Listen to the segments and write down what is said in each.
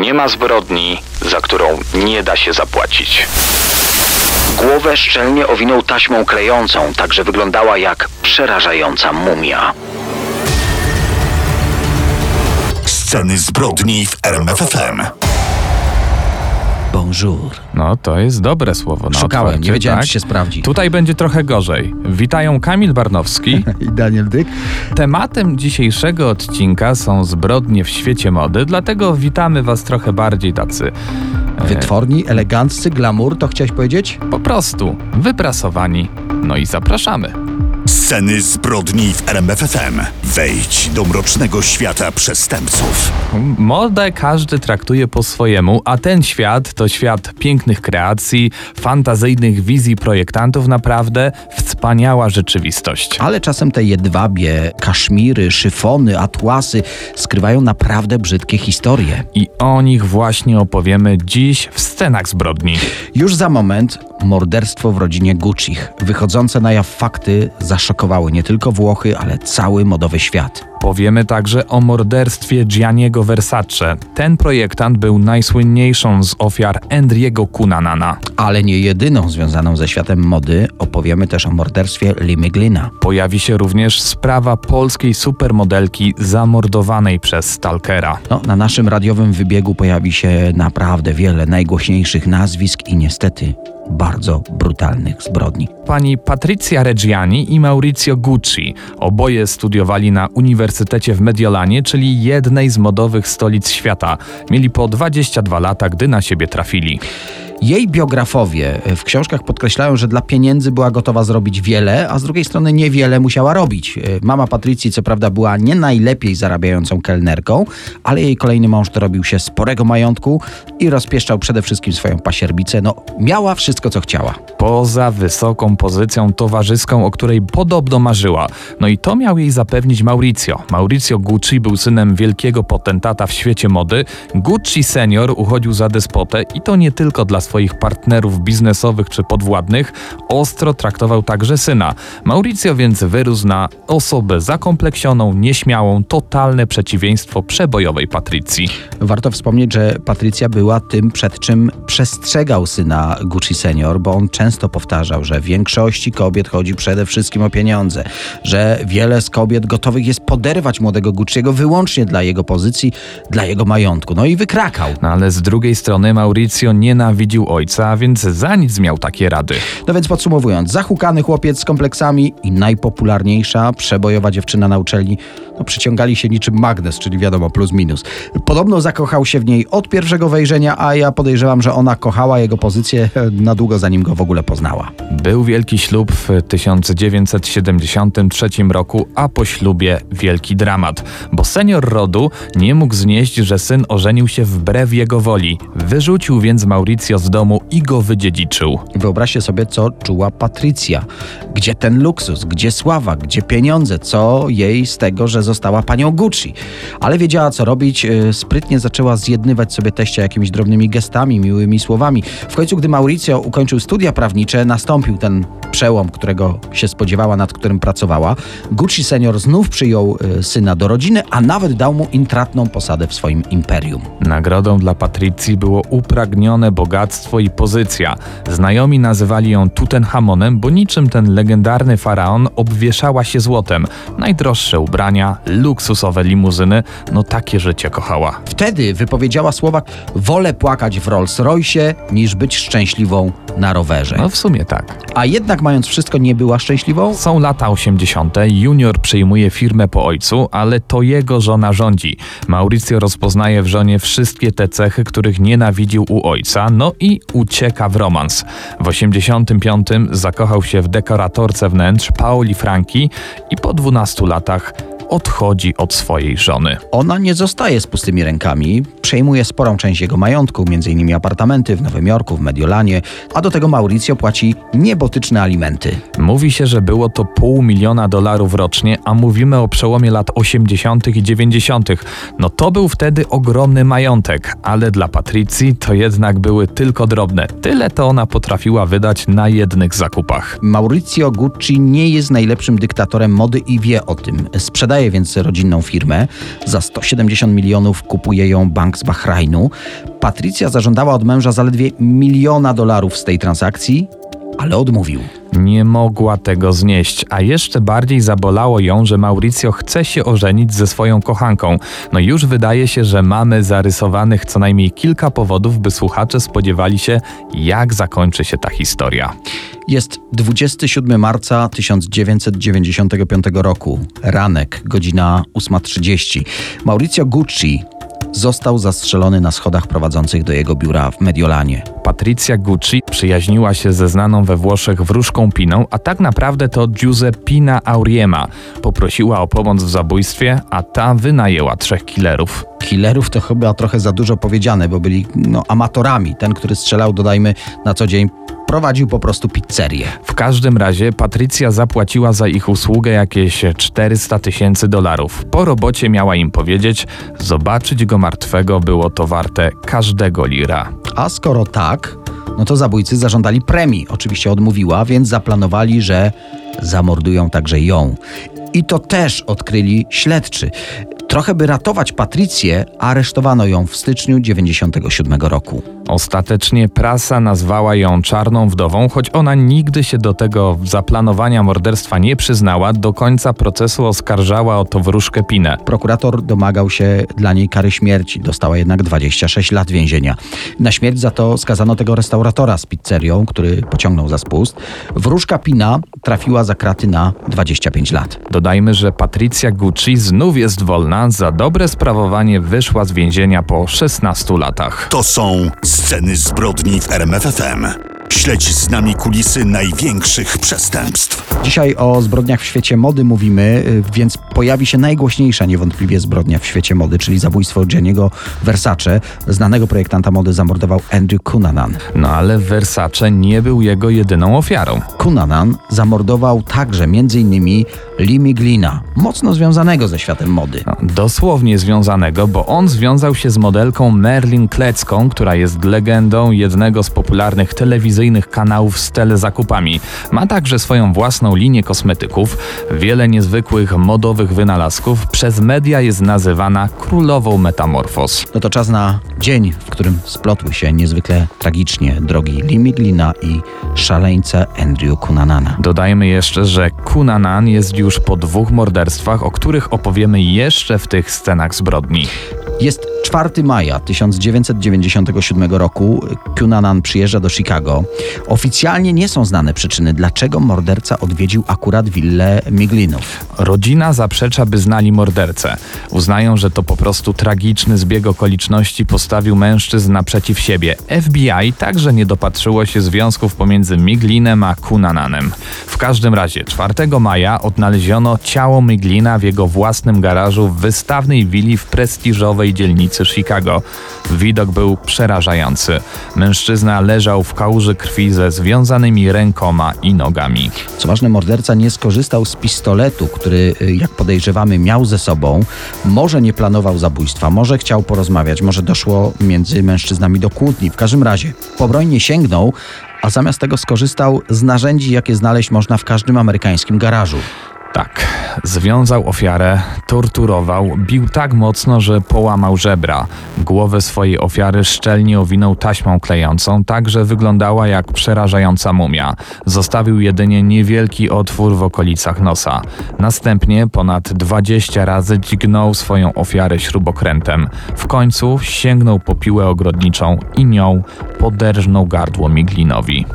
nie ma zbrodni, za którą nie da się zapłacić. Głowę szczelnie owinął taśmą klejącą, tak że wyglądała jak przerażająca mumia. Sceny zbrodni w RMFFM. Bonjour. No, to jest dobre słowo. Na Szukałem, otwarcie, nie wiedziałem, tak? czy się sprawdzi. Tutaj będzie trochę gorzej. Witają Kamil Barnowski. I Daniel Dyk. Tematem dzisiejszego odcinka są zbrodnie w świecie mody, dlatego witamy Was trochę bardziej tacy Wytworni, eleganccy, glamour, to chciałeś powiedzieć? po prostu wyprasowani. No i zapraszamy. Sceny zbrodni w RMFFM. Wejdź do mrocznego świata przestępców. Modę każdy traktuje po swojemu, a ten świat to świat pięknych kreacji, fantazyjnych wizji projektantów, naprawdę wspaniała rzeczywistość. Ale czasem te jedwabie, kaszmiry, szyfony, atłasy skrywają naprawdę brzydkie historie. I o nich właśnie opowiemy dziś w scenach zbrodni. Już za moment morderstwo w rodzinie Guccich. Wychodzące na jaw fakty zaszokowały nie tylko Włochy, ale cały modowy świat. Powiemy także o morderstwie Gianniego Versace. Ten projektant był najsłynniejszą z ofiar Andriego Cunanana. Ale nie jedyną związaną ze światem mody, opowiemy też o morderstwie Limy Glina. Pojawi się również sprawa polskiej supermodelki zamordowanej przez Stalkera. No, na naszym radiowym wybiegu pojawi się naprawdę wiele najgłośniejszych nazwisk i niestety bardzo brutalnych zbrodni. Pani Patrycja Reggiani i Maurizio Gucci. Oboje studiowali na Uniwersytecie w Mediolanie, czyli jednej z modowych stolic świata. Mieli po 22 lata, gdy na siebie trafili. Jej biografowie w książkach podkreślają, że dla pieniędzy była gotowa zrobić wiele, a z drugiej strony niewiele musiała robić. Mama Patrycji, co prawda, była nie najlepiej zarabiającą kelnerką, ale jej kolejny mąż dorobił się sporego majątku i rozpieszczał przede wszystkim swoją pasierbicę. No, miała wszystko, co chciała. Poza wysoką pozycją towarzyską, o której podobno marzyła. No i to miał jej zapewnić Maurizio. Maurizio Gucci był synem wielkiego potentata w świecie mody. Gucci senior uchodził za despotę i to nie tylko dla swoich partnerów biznesowych czy podwładnych, ostro traktował także syna. Mauricio więc wyrósł na osobę zakompleksioną, nieśmiałą, totalne przeciwieństwo przebojowej Patrycji. Warto wspomnieć, że Patrycja była tym, przed czym przestrzegał syna Gucci senior, bo on często powtarzał, że w większości kobiet chodzi przede wszystkim o pieniądze, że wiele z kobiet gotowych jest poderwać młodego Gucciego wyłącznie dla jego pozycji, dla jego majątku. No i wykrakał. No ale z drugiej strony Mauricio nienawidził ojca, więc za nic miał takie rady. No więc podsumowując, zahukany chłopiec z kompleksami i najpopularniejsza przebojowa dziewczyna na uczelni, no przyciągali się niczym magnes, czyli wiadomo plus minus. Podobno zakochał się w niej od pierwszego wejrzenia, a ja podejrzewam, że ona kochała jego pozycję e, na długo zanim go w ogóle poznała. Był wielki ślub w 1973 roku, a po ślubie wielki dramat, bo senior rodu nie mógł znieść, że syn ożenił się wbrew jego woli. Wyrzucił więc Mauricio z domu i go wydziedziczył. Wyobraźcie sobie, co czuła Patrycja. Gdzie ten luksus, gdzie sława, gdzie pieniądze, co jej z tego, że została panią Gucci. Ale wiedziała, co robić. e, Sprytnie zaczęła zjednywać sobie teścia jakimiś drobnymi gestami, miłymi słowami. W końcu, gdy Mauricio ukończył studia prawnicze, nastąpił ten przełom, którego się spodziewała, nad którym pracowała. Gucci senior znów przyjął e, syna do rodziny, a nawet dał mu intratną posadę w swoim imperium. Nagrodą dla Patrycji było upragnione bogactwo i pozycja. Znajomi nazywali ją Tutenhamonem, bo niczym ten legendarny faraon obwieszała się złotem. Najdroższe ubrania, luksusowe limuzyny, no takie życie kochała. Wtedy wypowiedziała słowa: Wolę płakać w Rolls Royce, niż być szczęśliwą na rowerze. No w sumie tak. A jednak, mając wszystko, nie była szczęśliwą? Są lata 80. Junior przyjmuje firmę po ojcu, ale to jego żona rządzi. Mauricio rozpoznaje w żonie wszystkie te cechy, których nienawidził u ojca, no i ucieka w romans. W 85 zakochał się w dekoratorce wnętrz Paoli Franki i po 12 latach odchodzi od swojej żony. Ona nie zostaje z pustymi rękami, przejmuje sporą część jego majątku, m.in. apartamenty w Nowym Jorku, w Mediolanie, a do tego Mauricio płaci niebotyczne alimenty. Mówi się, że było to pół miliona dolarów rocznie, a mówimy o przełomie lat 80. i 90. No to był wtedy ogromny majątek, ale dla Patrycji to jednak były tylko drobne. Tyle to ona potrafiła wydać na jednych zakupach. Maurizio Gucci nie jest najlepszym dyktatorem mody i wie o tym. Sprzedaje sprzedaje więc rodzinną firmę. Za 170 milionów kupuje ją bank z Bahrajnu. Patrycja zażądała od męża zaledwie miliona dolarów z tej transakcji, ale odmówił. Nie mogła tego znieść, a jeszcze bardziej zabolało ją, że Mauricio chce się ożenić ze swoją kochanką. No już wydaje się, że mamy zarysowanych co najmniej kilka powodów, by słuchacze spodziewali się, jak zakończy się ta historia. Jest 27 marca 1995 roku. Ranek, godzina 8.30. Mauricio Gucci został zastrzelony na schodach prowadzących do jego biura w Mediolanie. Patricia Gucci przyjaźniła się ze znaną we Włoszech wróżką Piną, a tak naprawdę to Giuseppina Auriema. Poprosiła o pomoc w zabójstwie, a ta wynajęła trzech killerów. Killerów to chyba trochę za dużo powiedziane, bo byli no, amatorami. Ten, który strzelał, dodajmy, na co dzień prowadził po prostu pizzerię. W każdym razie Patrycja zapłaciła za ich usługę jakieś 400 tysięcy dolarów. Po robocie miała im powiedzieć, zobaczyć go martwego było to warte każdego lira. A skoro tak, no to zabójcy zażądali premii. Oczywiście odmówiła, więc zaplanowali, że zamordują także ją. I to też odkryli śledczy. Trochę by ratować Patrycję, aresztowano ją w styczniu 97 roku. Ostatecznie prasa nazwała ją czarną wdową, choć ona nigdy się do tego zaplanowania morderstwa nie przyznała. Do końca procesu oskarżała o to wróżkę Pinę. Prokurator domagał się dla niej kary śmierci, dostała jednak 26 lat więzienia. Na śmierć za to skazano tego restauratora z pizzerią, który pociągnął za spust. Wróżka Pina trafiła za kraty na 25 lat. Dodajmy, że Patricia Gucci znów jest wolna. Za dobre sprawowanie wyszła z więzienia po 16 latach. To są sceny zbrodni w RMFFM. Śledź z nami kulisy największych przestępstw. Dzisiaj o zbrodniach w świecie mody mówimy, y, więc pojawi się najgłośniejsza niewątpliwie zbrodnia w świecie mody, czyli zabójstwo Gianniego Versace. Znanego projektanta mody zamordował Andrew Cunanan. No ale Versace nie był jego jedyną ofiarą. Cunanan zamordował także m.in. Lee Miglina, mocno związanego ze światem mody. Dosłownie związanego, bo on związał się z modelką Merlin Klecką, która jest legendą jednego z popularnych telewizyjnych kanałów z telezakupami. Ma także swoją własną linię kosmetyków, wiele niezwykłych modowych wynalazków. Przez media jest nazywana królową metamorfoz. No to czas na dzień, w którym splotły się niezwykle tragicznie drogi Lee Miglina i szaleńca Andrew Cunanana. Dodajmy jeszcze, że Cunanan jest już po dwóch morderstwach, o których opowiemy jeszcze w tych scenach zbrodni. Jest 4 maja 1997 roku. Cunanan przyjeżdża do Chicago. Oficjalnie nie są znane przyczyny, dlaczego morderca odwiedził akurat willę Miglinów. Rodzina zaprzecza, by znali mordercę. Uznają, że to po prostu tragiczny zbieg okoliczności postawił mężczyzn naprzeciw siebie. FBI także nie dopatrzyło się związków pomiędzy Miglinem a Cunananem. W każdym razie 4 maja odnaleziono ciało Miglina w jego własnym garażu w wystawnej willi w prestiżowej dzielnicy Chicago. Widok był przerażający. Mężczyzna leżał w kałuży krwi ze związanymi rękoma i nogami. Co ważne, morderca nie skorzystał z pistoletu, który, y, jak podejrzewamy, miał ze sobą. Może nie planował zabójstwa, może chciał porozmawiać, może doszło między mężczyznami do kłótni. W każdym razie po broń nie sięgnął, a zamiast tego skorzystał z narzędzi, jakie znaleźć można w każdym amerykańskim garażu. Tak, związał ofiarę, torturował, bił tak mocno, że połamał żebra. Głowę swojej ofiary szczelnie owinął taśmą klejącą, tak że wyglądała jak przerażająca mumia. Zostawił jedynie niewielki otwór w okolicach nosa. Następnie ponad 20 razy dźgnął swoją ofiarę śrubokrętem. W końcu sięgnął po piłę ogrodniczą i nią poderżnął gardło Miglinowi.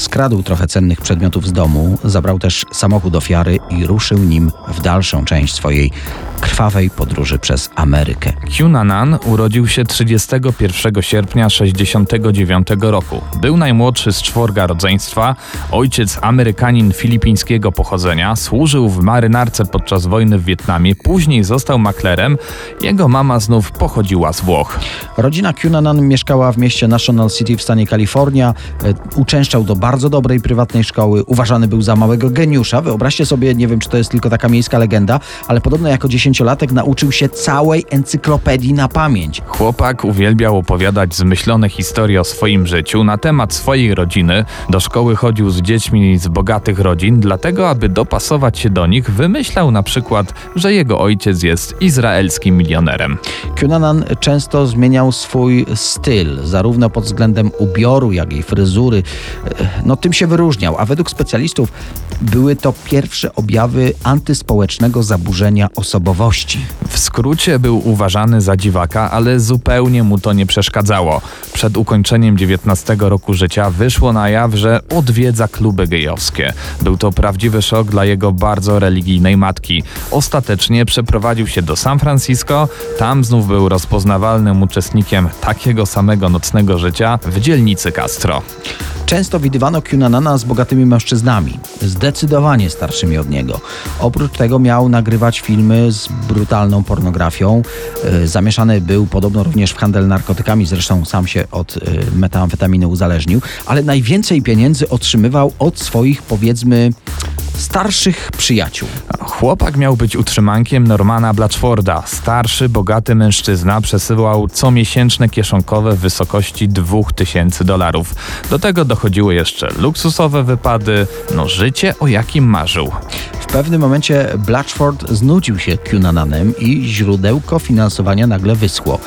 Skradł trochę cennych przedmiotów z domu, zabrał też samochód ofiary i ruszył nim w dalszą część swojej krwawej podróży przez Amerykę. Cunanan urodził się 31 sierpnia 69 roku. Był najmłodszy z czworga rodzeństwa, ojciec Amerykanin filipińskiego pochodzenia, służył w marynarce podczas wojny w Wietnamie, później został maklerem, jego mama znów pochodziła z Włoch. Rodzina Cunanan mieszkała w mieście National City w stanie Kalifornia, e, uczęszczał do bardzo dobrej prywatnej szkoły, uważany był za małego geniusza. Wyobraźcie sobie, nie wiem czy to jest tylko taka miejska legenda, ale podobno jako 10 dziesięciolatek nauczył się całej encyklopedii na pamięć. Chłopak uwielbiał opowiadać zmyślone historie o swoim życiu na temat swojej rodziny. Do szkoły chodził z dziećmi z bogatych rodzin, dlatego aby dopasować się do nich, wymyślał na przykład, że jego ojciec jest izraelskim milionerem. Cunanan często zmieniał swój styl, zarówno pod względem ubioru, jak i fryzury. E, No tym się wyróżniał, a według specjalistów były to pierwsze objawy antyspołecznego zaburzenia osobowości. W skrócie był uważany za dziwaka, ale zupełnie mu to nie przeszkadzało. Przed ukończeniem 19 roku życia wyszło na jaw, że odwiedza kluby gejowskie. Był to prawdziwy szok dla jego bardzo religijnej matki. Ostatecznie przeprowadził się do San Francisco, tam znów był rozpoznawalnym uczestnikiem takiego samego nocnego życia w dzielnicy Castro. Często widywano Cunanana z bogatymi mężczyznami, zdecydowanie starszymi od niego. Oprócz tego miał nagrywać filmy z brutalną pornografią. E, Zamieszany był podobno również w handel narkotykami, zresztą sam się od e, metamfetaminy uzależnił, ale najwięcej pieniędzy otrzymywał od swoich, powiedzmy, starszych przyjaciół. Chłopak miał być utrzymankiem Normana Blatchforda. Starszy, bogaty mężczyzna przesyłał comiesięczne kieszonkowe w wysokości 2000 dolarów. Do tego dochodziły jeszcze luksusowe wypady, no życie o jakim marzył. W pewnym momencie Blatchford znudził się Cunananem i źródełko finansowania nagle wyschło.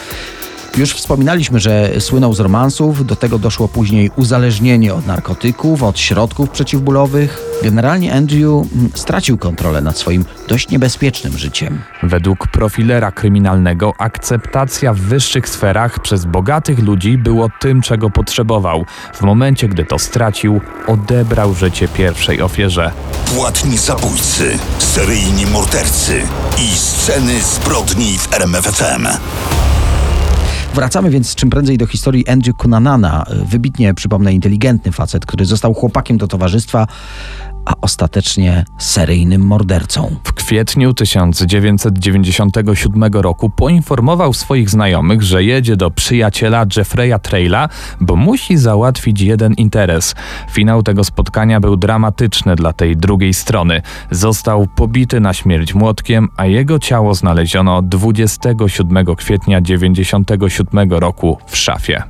Już wspominaliśmy, że słynął z romansów, do tego doszło później uzależnienie od narkotyków, od środków przeciwbólowych. Generalnie Andrew mm, stracił kontrolę nad swoim dość niebezpiecznym życiem. Według profilera kryminalnego akceptacja w wyższych sferach przez bogatych ludzi było tym, czego potrzebował. W momencie, gdy to stracił, odebrał życie pierwszej ofierze. Płatni zabójcy, seryjni mordercy i sceny zbrodni w RMFFM. Wracamy więc czym prędzej do historii Andrew Cunanana, wybitnie, przypomnę, inteligentny facet, który został chłopakiem do towarzystwa, a ostatecznie seryjnym mordercą. W kwietniu 1997 roku poinformował swoich znajomych, że jedzie do przyjaciela Jeffreya Traila, bo musi załatwić jeden interes. Finał tego spotkania był dramatyczny dla tej drugiej strony. Został pobity na śmierć młotkiem, a jego ciało znaleziono 27 kwietnia 1997 roku w szafie.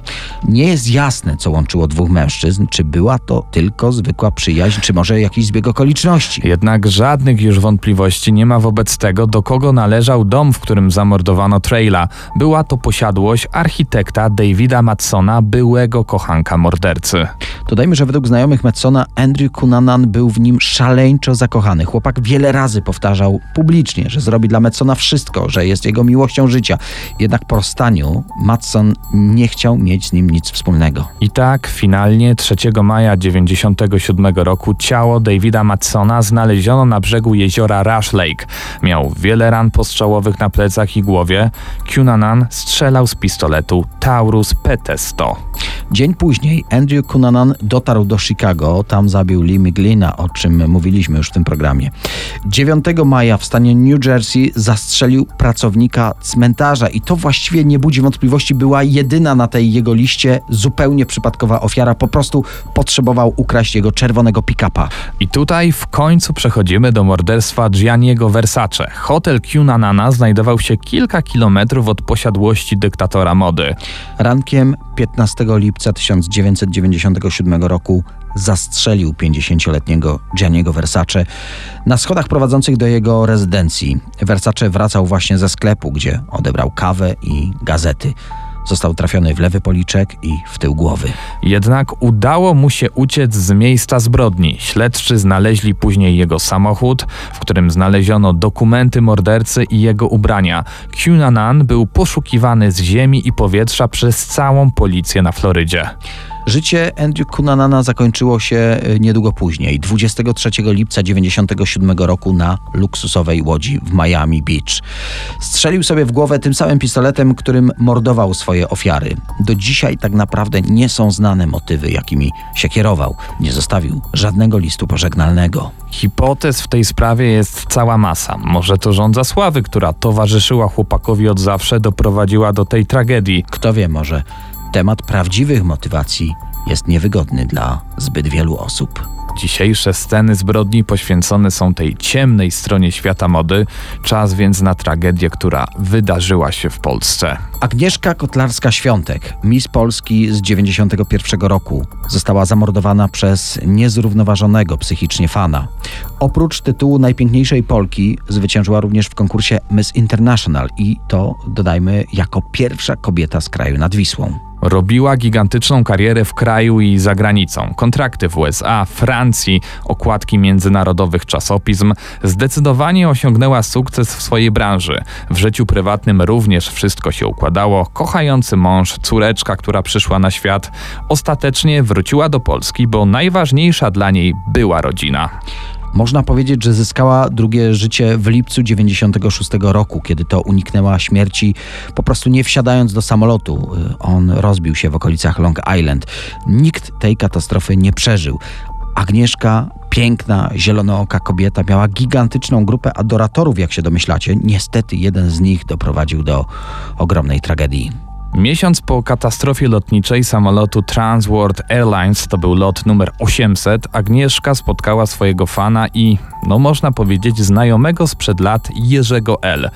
Nie jest jasne, co łączyło dwóch mężczyzn, czy była to tylko zwykła przyjaźń, czy może jakiś zbieg okoliczności. Jednak żadnych już wątpliwości nie ma wobec tego, do kogo należał dom, w którym zamordowano Traila. Była to posiadłość architekta Davida Matsona, byłego kochanka mordercy. Dodajmy, że według znajomych Metsona Andrew Cunanan był w nim szaleńczo zakochany. Chłopak wiele razy powtarzał publicznie, że zrobi dla Metsona wszystko, że jest jego miłością życia. Jednak po rozstaniu Matson nie chciał mieć z nim nic wspólnego. I tak finalnie 3 maja 1997 roku ciało Davida Matsona znaleziono na brzegu jeziora Rush Lake. Miał wiele ran postrzałowych na plecach i głowie. Cunanan strzelał z pistoletu Taurus PT-100. Dzień później Andrew Cunanan dotarł do Chicago, tam zabił Lee Miglina, o czym mówiliśmy już w tym programie. 9 maja w stanie New Jersey zastrzelił pracownika cmentarza i to właściwie nie budzi wątpliwości, była jedyna na tej jego liście zupełnie przypadkowa ofiara, po prostu potrzebował ukraść jego czerwonego pick-upa. I tutaj w końcu przechodzimy do morderstwa Gianniego Versace. Hotel Cunanana znajdował się kilka kilometrów od posiadłości dyktatora mody. Rankiem 15 lipca 1997 roku zastrzelił 50-letniego Gianniego Versace na schodach prowadzących do jego rezydencji. Versace wracał właśnie ze sklepu, gdzie odebrał kawę i gazety. Został trafiony w lewy policzek i w tył głowy. Jednak udało mu się uciec z miejsca zbrodni. Śledczy znaleźli później jego samochód, w którym znaleziono dokumenty mordercy i jego ubrania. Cunanan był poszukiwany z ziemi i powietrza przez całą policję na Florydzie. Życie Andrew Cunanana zakończyło się e, niedługo później, 23 lipca 1997 roku na luksusowej łodzi w Miami Beach. Strzelił sobie w głowę tym samym pistoletem, którym mordował swoje ofiary. Do dzisiaj tak naprawdę nie są znane motywy, jakimi się kierował. Nie zostawił żadnego listu pożegnalnego. Hipotez w tej sprawie jest cała masa. Może to żądza sławy, która towarzyszyła chłopakowi od zawsze, doprowadziła do tej tragedii. Kto wie, może temat prawdziwych motywacji jest niewygodny dla zbyt wielu osób. Dzisiejsze sceny zbrodni poświęcone są tej ciemnej stronie świata mody, czas więc na tragedię, która wydarzyła się w Polsce. Agnieszka Kotlarska-Świątek, Miss Polski z 91 roku, została zamordowana przez niezrównoważonego psychicznie fana. Oprócz tytułu najpiękniejszej Polki zwyciężyła również w konkursie Miss International i to, dodajmy, jako pierwsza kobieta z kraju nad Wisłą. Robiła gigantyczną karierę w kraju i za granicą. Kontrakty w USA, Francji, okładki międzynarodowych czasopism. Zdecydowanie osiągnęła sukces w swojej branży. W życiu prywatnym również wszystko się układało. Kochający mąż, córeczka, która przyszła na świat. Ostatecznie wróciła do Polski, bo najważniejsza dla niej była rodzina. Można powiedzieć, że zyskała drugie życie w lipcu 96 roku, kiedy to uniknęła śmierci, po prostu nie wsiadając do samolotu. On rozbił się w okolicach Long Island. Nikt tej katastrofy nie przeżył. Agnieszka, piękna, zielonooka kobieta, miała gigantyczną grupę adoratorów, jak się domyślacie. Niestety jeden z nich doprowadził do ogromnej tragedii. Miesiąc po katastrofie lotniczej samolotu Transworld Airlines, to był lot numer 800, Agnieszka spotkała swojego fana i, no można powiedzieć, znajomego sprzed lat Jerzego L.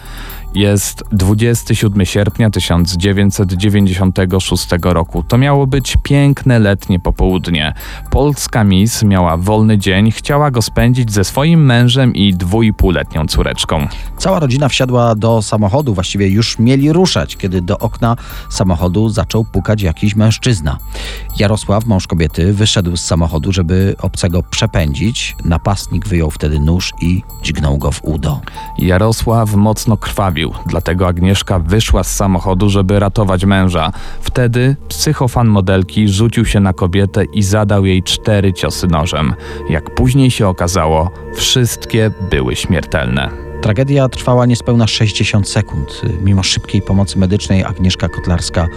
Jest 27 sierpnia 1996 roku. To miało być piękne letnie popołudnie. Polska Miss miała wolny dzień, chciała go spędzić ze swoim mężem i dwójpółletnią córeczką. Cała rodzina wsiadła do samochodu, właściwie już mieli ruszać, kiedy do okna samochodu zaczął pukać jakiś mężczyzna. Jarosław, mąż kobiety, wyszedł z samochodu, żeby obcego przepędzić. Napastnik wyjął wtedy nóż i dźgnął go w udo. Jarosław mocno krwawił, dlatego Agnieszka wyszła z samochodu, żeby ratować męża. Wtedy psychofan modelki rzucił się na kobietę i zadał jej cztery ciosy nożem. Jak później się okazało, wszystkie były śmiertelne. Tragedia trwała niespełna 60 sekund. Mimo szybkiej pomocy medycznej Agnieszka Kotlarska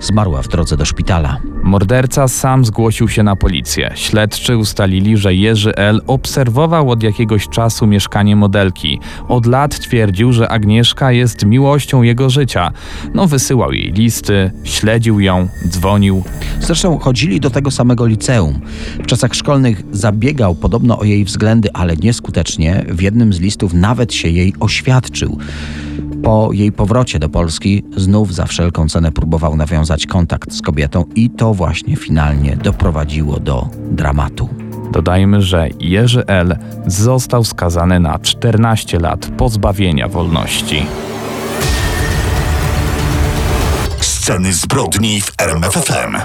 zmarła w drodze do szpitala. Morderca sam zgłosił się na policję. Śledczy ustalili, że Jerzy L. obserwował od jakiegoś czasu mieszkanie modelki. Od lat twierdził, że Agnieszka jest miłością jego życia. No wysyłał jej listy, śledził ją, dzwonił. Zresztą chodzili do tego samego liceum. W czasach szkolnych zabiegał podobno o jej względy, ale nieskutecznie. W jednym z listów nawet się jej oświadczył. Po jej powrocie do Polski znów za wszelką cenę próbował nawiązać kontakt z kobietą i to właśnie finalnie doprowadziło do dramatu. Dodajmy, że Jerzy L. został skazany na 14 lat pozbawienia wolności. Sceny zbrodni w RMFFM.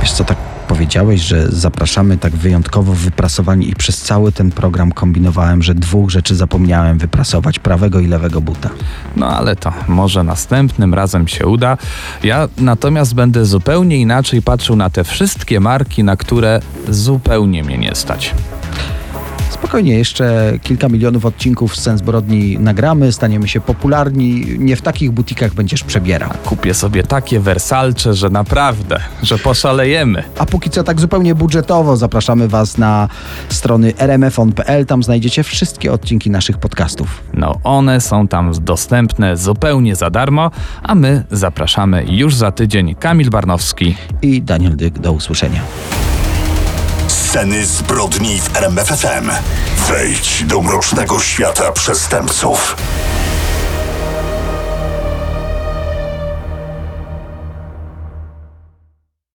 Wiesz co, tak powiedziałeś, że zapraszamy tak wyjątkowo wyprasowani i przez cały ten program kombinowałem, że dwóch rzeczy zapomniałem wyprasować, prawego i lewego buta. No ale to może następnym razem się uda. Ja natomiast będę zupełnie inaczej patrzył na te wszystkie marki, na które zupełnie mnie nie stać. Spokojnie, jeszcze kilka milionów odcinków Scen Zbrodni nagramy, staniemy się popularni, nie w takich butikach będziesz przebierał. Kupię sobie takie wersalcze, że naprawdę, że poszalejemy. A póki co tak zupełnie budżetowo zapraszamy Was na strony rmfon.pl, tam znajdziecie wszystkie odcinki naszych podcastów. No one są tam dostępne zupełnie za darmo, a my zapraszamy już za tydzień. Kamil Barnowski. I Daniel Dyk, do usłyszenia. Sceny zbrodni w RMFFM. Wejdź do mrocznego świata przestępców.